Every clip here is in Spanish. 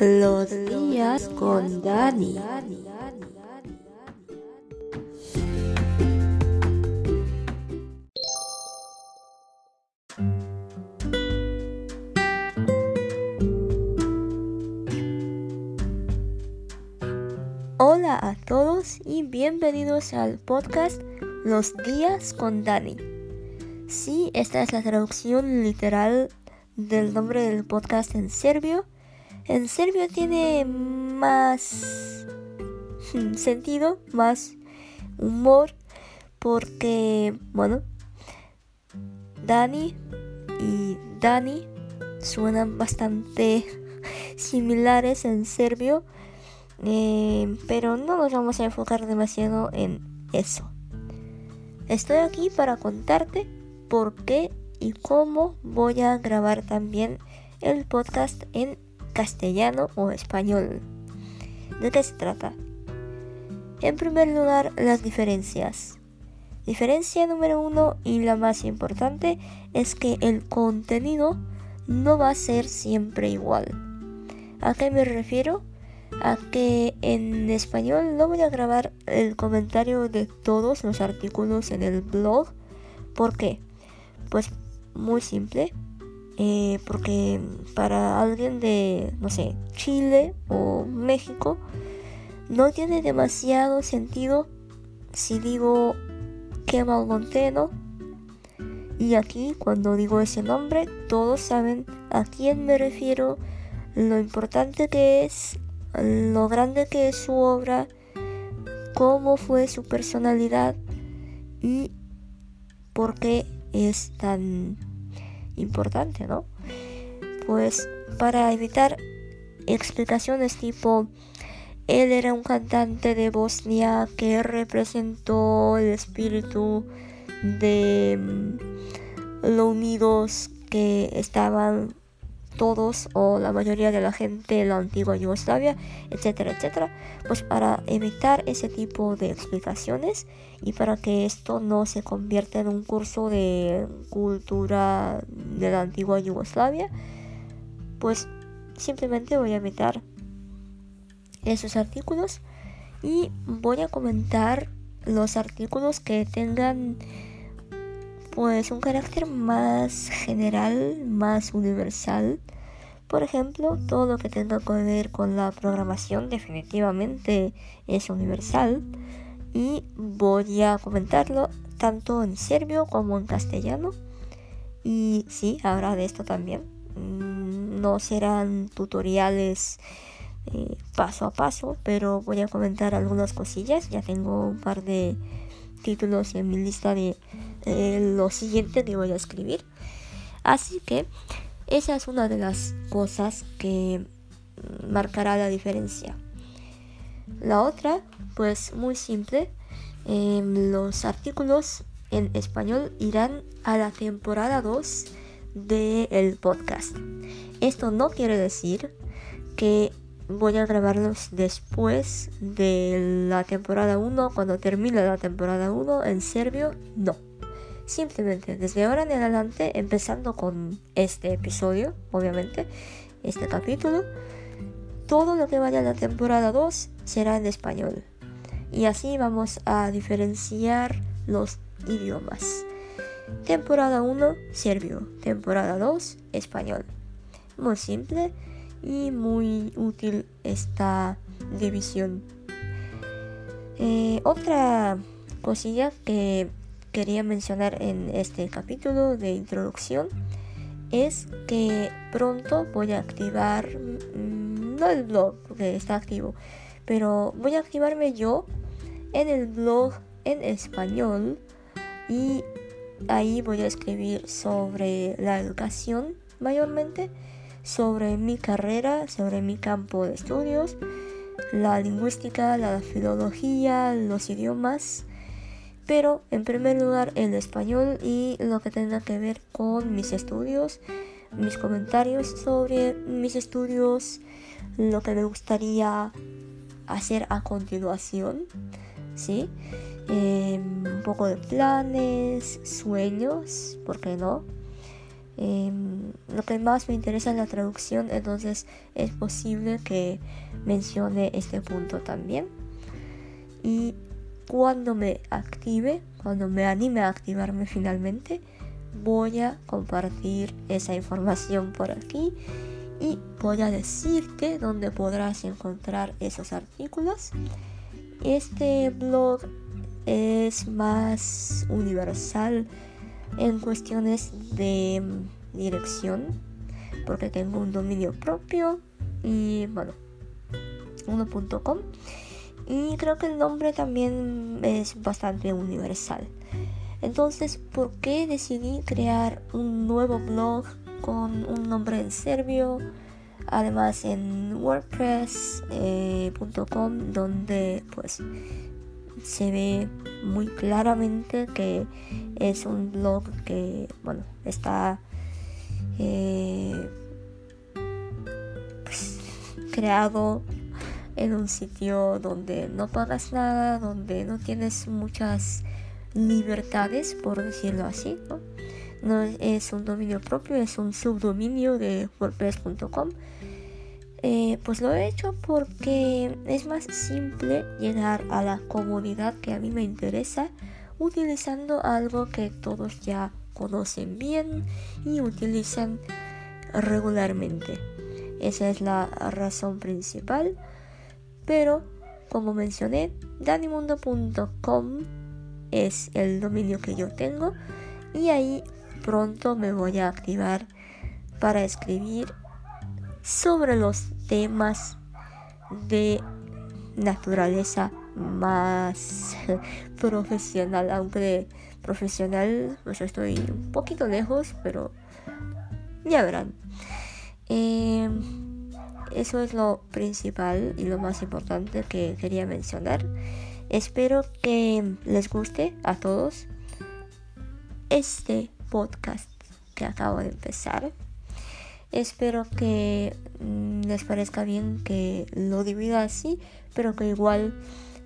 Los días con Dani. Hola a todos y bienvenidos al podcast Los días con Dani. Sí, esta es la traducción literal del nombre del podcast en serbio en serbio tiene más sentido, más humor, porque, bueno, Dani y Dani suenan bastante similares en serbio, eh, pero no nos vamos a enfocar demasiado en eso. Estoy aquí para contarte por qué y cómo voy a grabar también el podcast en castellano o español. ¿De qué se trata? En primer lugar, las diferencias. Diferencia número uno y la más importante es que el contenido no va a ser siempre igual. ¿A qué me refiero? A que en español no voy a grabar el comentario de todos los artículos en el blog. ¿Por qué? Pues muy simple. Eh, porque para alguien de, no sé, Chile o México, no tiene demasiado sentido si digo Kemal Monteno. Y aquí, cuando digo ese nombre, todos saben a quién me refiero, lo importante que es, lo grande que es su obra, cómo fue su personalidad y por qué es tan importante, ¿no? Pues para evitar explicaciones tipo él era un cantante de Bosnia que representó el espíritu de mm, los unidos que estaban todos o la mayoría de la gente de la antigua Yugoslavia, etcétera, etcétera, pues para evitar ese tipo de explicaciones y para que esto no se convierta en un curso de cultura de la antigua Yugoslavia, pues simplemente voy a evitar esos artículos y voy a comentar los artículos que tengan pues un carácter más general, más universal. Por ejemplo, todo lo que tenga que ver con la programación definitivamente es universal y voy a comentarlo tanto en serbio como en castellano. Y sí, habrá de esto también. Mm, no serán tutoriales eh, paso a paso, pero voy a comentar algunas cosillas. Ya tengo un par de títulos en mi lista de lo siguiente que voy a escribir. Así que esa es una de las cosas que marcará la diferencia. La otra, pues muy simple, em, los artículos en español irán a la temporada 2 del podcast. Esto no quiere decir que voy a grabarlos después de la temporada 1, cuando termine la temporada 1 en serbio, no. Simplemente desde ahora en adelante, empezando con este episodio, obviamente, este capítulo, todo lo que vaya a la temporada 2 será en español. Y así vamos a diferenciar los idiomas. Temporada 1, serbio. Temporada 2, español. Muy simple y muy útil esta división. Eh, otra cosilla que quería mencionar en este capítulo de introducción es que pronto voy a activar, mm, no el blog porque está activo, pero voy a activarme yo en el blog en español y ahí voy a escribir sobre la educación mayormente, sobre mi carrera, sobre mi campo de estudios, la lingüística, la filología, los idiomas pero en primer lugar el español y lo que tenga que ver con mis estudios, mis comentarios sobre mis estudios, lo que me gustaría hacer a continuación, ¿sí? Em, un poco de planes, sueños, ¿por qué no? Em, lo que más me interesa es la traducción, entonces es posible que mencione este punto también. Y cuando me active, cuando me anime a activarme finalmente, voy a compartir esa información por aquí y voy a decirte dónde podrás encontrar esos artículos. Este blog es más universal en cuestiones de dirección porque tengo un dominio propio y bueno 1.com y creo que el nombre también es bastante universal. Entonces por qué decidí crear un nuevo blog con un nombre en serbio además en wordpress.com donde pues se ve muy claramente que es un blog que bueno está eh, pues, creado en un sitio donde no pagas nada donde no tienes muchas libertades por decirlo así ¿no? es un dominio propio es un subdominio de wordpress.com eh, pues lo he hecho porque es más simple llegar a la comunidad que a mí me interesa utilizando algo que todos ya conocen bien y utilizan regularmente. Esa es la razón principal. Pero, como mencioné, danimundo.com es el dominio que yo tengo y ahí pronto me voy a activar para escribir sobre los temas de naturaleza más profesional, aunque profesional pues estoy un poquito lejos, pero ya verán. Em, eso es lo principal y lo más importante que quería mencionar. Espero que les guste a todos este podcast que acabo de empezar. Espero que mm, les parezca bien que lo divida así, pero que igual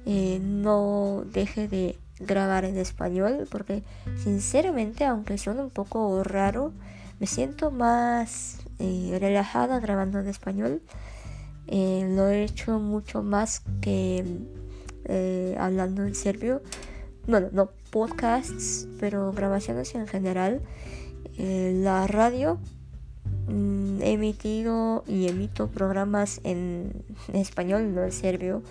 eh, no deje de grabar en español, porque sinceramente, aunque suene un poco raro, me siento más eh, relajada grabando en español. Eh, lo he hecho mucho más que hablando en serbio. Bueno, no podcasts, pero grabaciones en general. la radio Mm, he emitido y emito programas en español, no en serbio.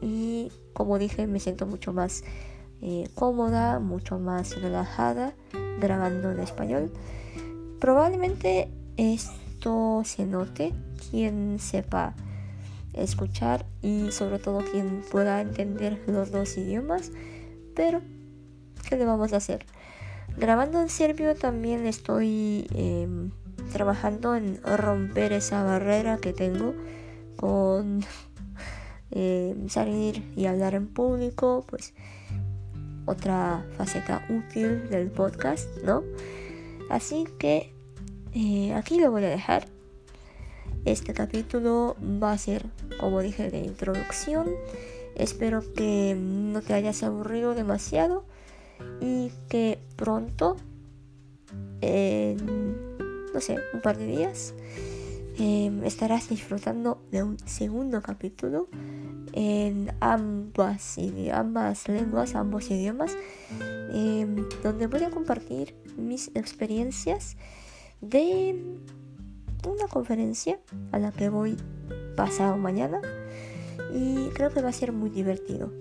Y como dije, me siento mucho más eh, cómoda, mucho más relajada grabando en español. Probablemente esto se note quien sepa escuchar y sobre todo quien pueda entender los dos idiomas. Pero, ¿qué le vamos a hacer? Grabando en serbio también estoy... Em, trabajando en romper esa barrera que tengo con eh, salir y hablar en público, pues otra faceta útil del podcast, ¿no? Así que eh, aquí lo voy a dejar. Este capítulo va a ser, como dije, de introducción. Espero que no te hayas aburrido demasiado y que pronto no sé, un par de días, em, estarás disfrutando de un segundo capítulo en ambas, ambas lenguas, ambos idiomas, em, donde voy a compartir mis experiencias de una conferencia a la que voy pasado mañana y creo que va a ser muy divertido.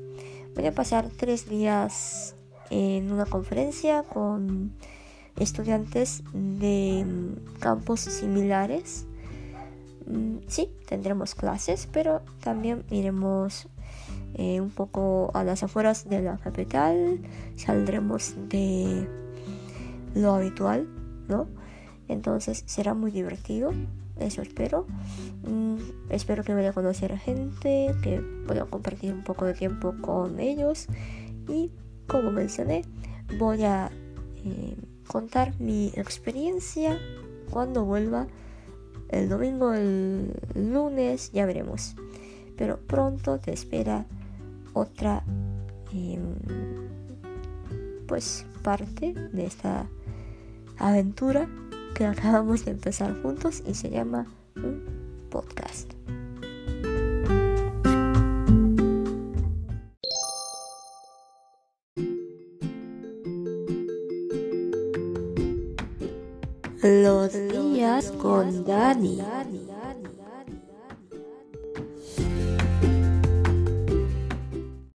Voy a pasar tres días en una conferencia con estudiantes de mm, campos similares. Mm, sí, tendremos clases, pero también iremos eh, un poco a las afueras de la capital, saldremos de lo habitual, ¿no? Entonces será muy divertido, eso espero. Mm, espero que vaya a conocer gente, que pueda compartir un poco de tiempo con ellos y como mencioné, voy a... Eh, contar mi experiencia cuando vuelva el domingo, el lunes, ya veremos. Pero pronto te espera otra em, pues parte de esta aventura que acabamos de empezar juntos y se llama un podcast. Los días con Dani.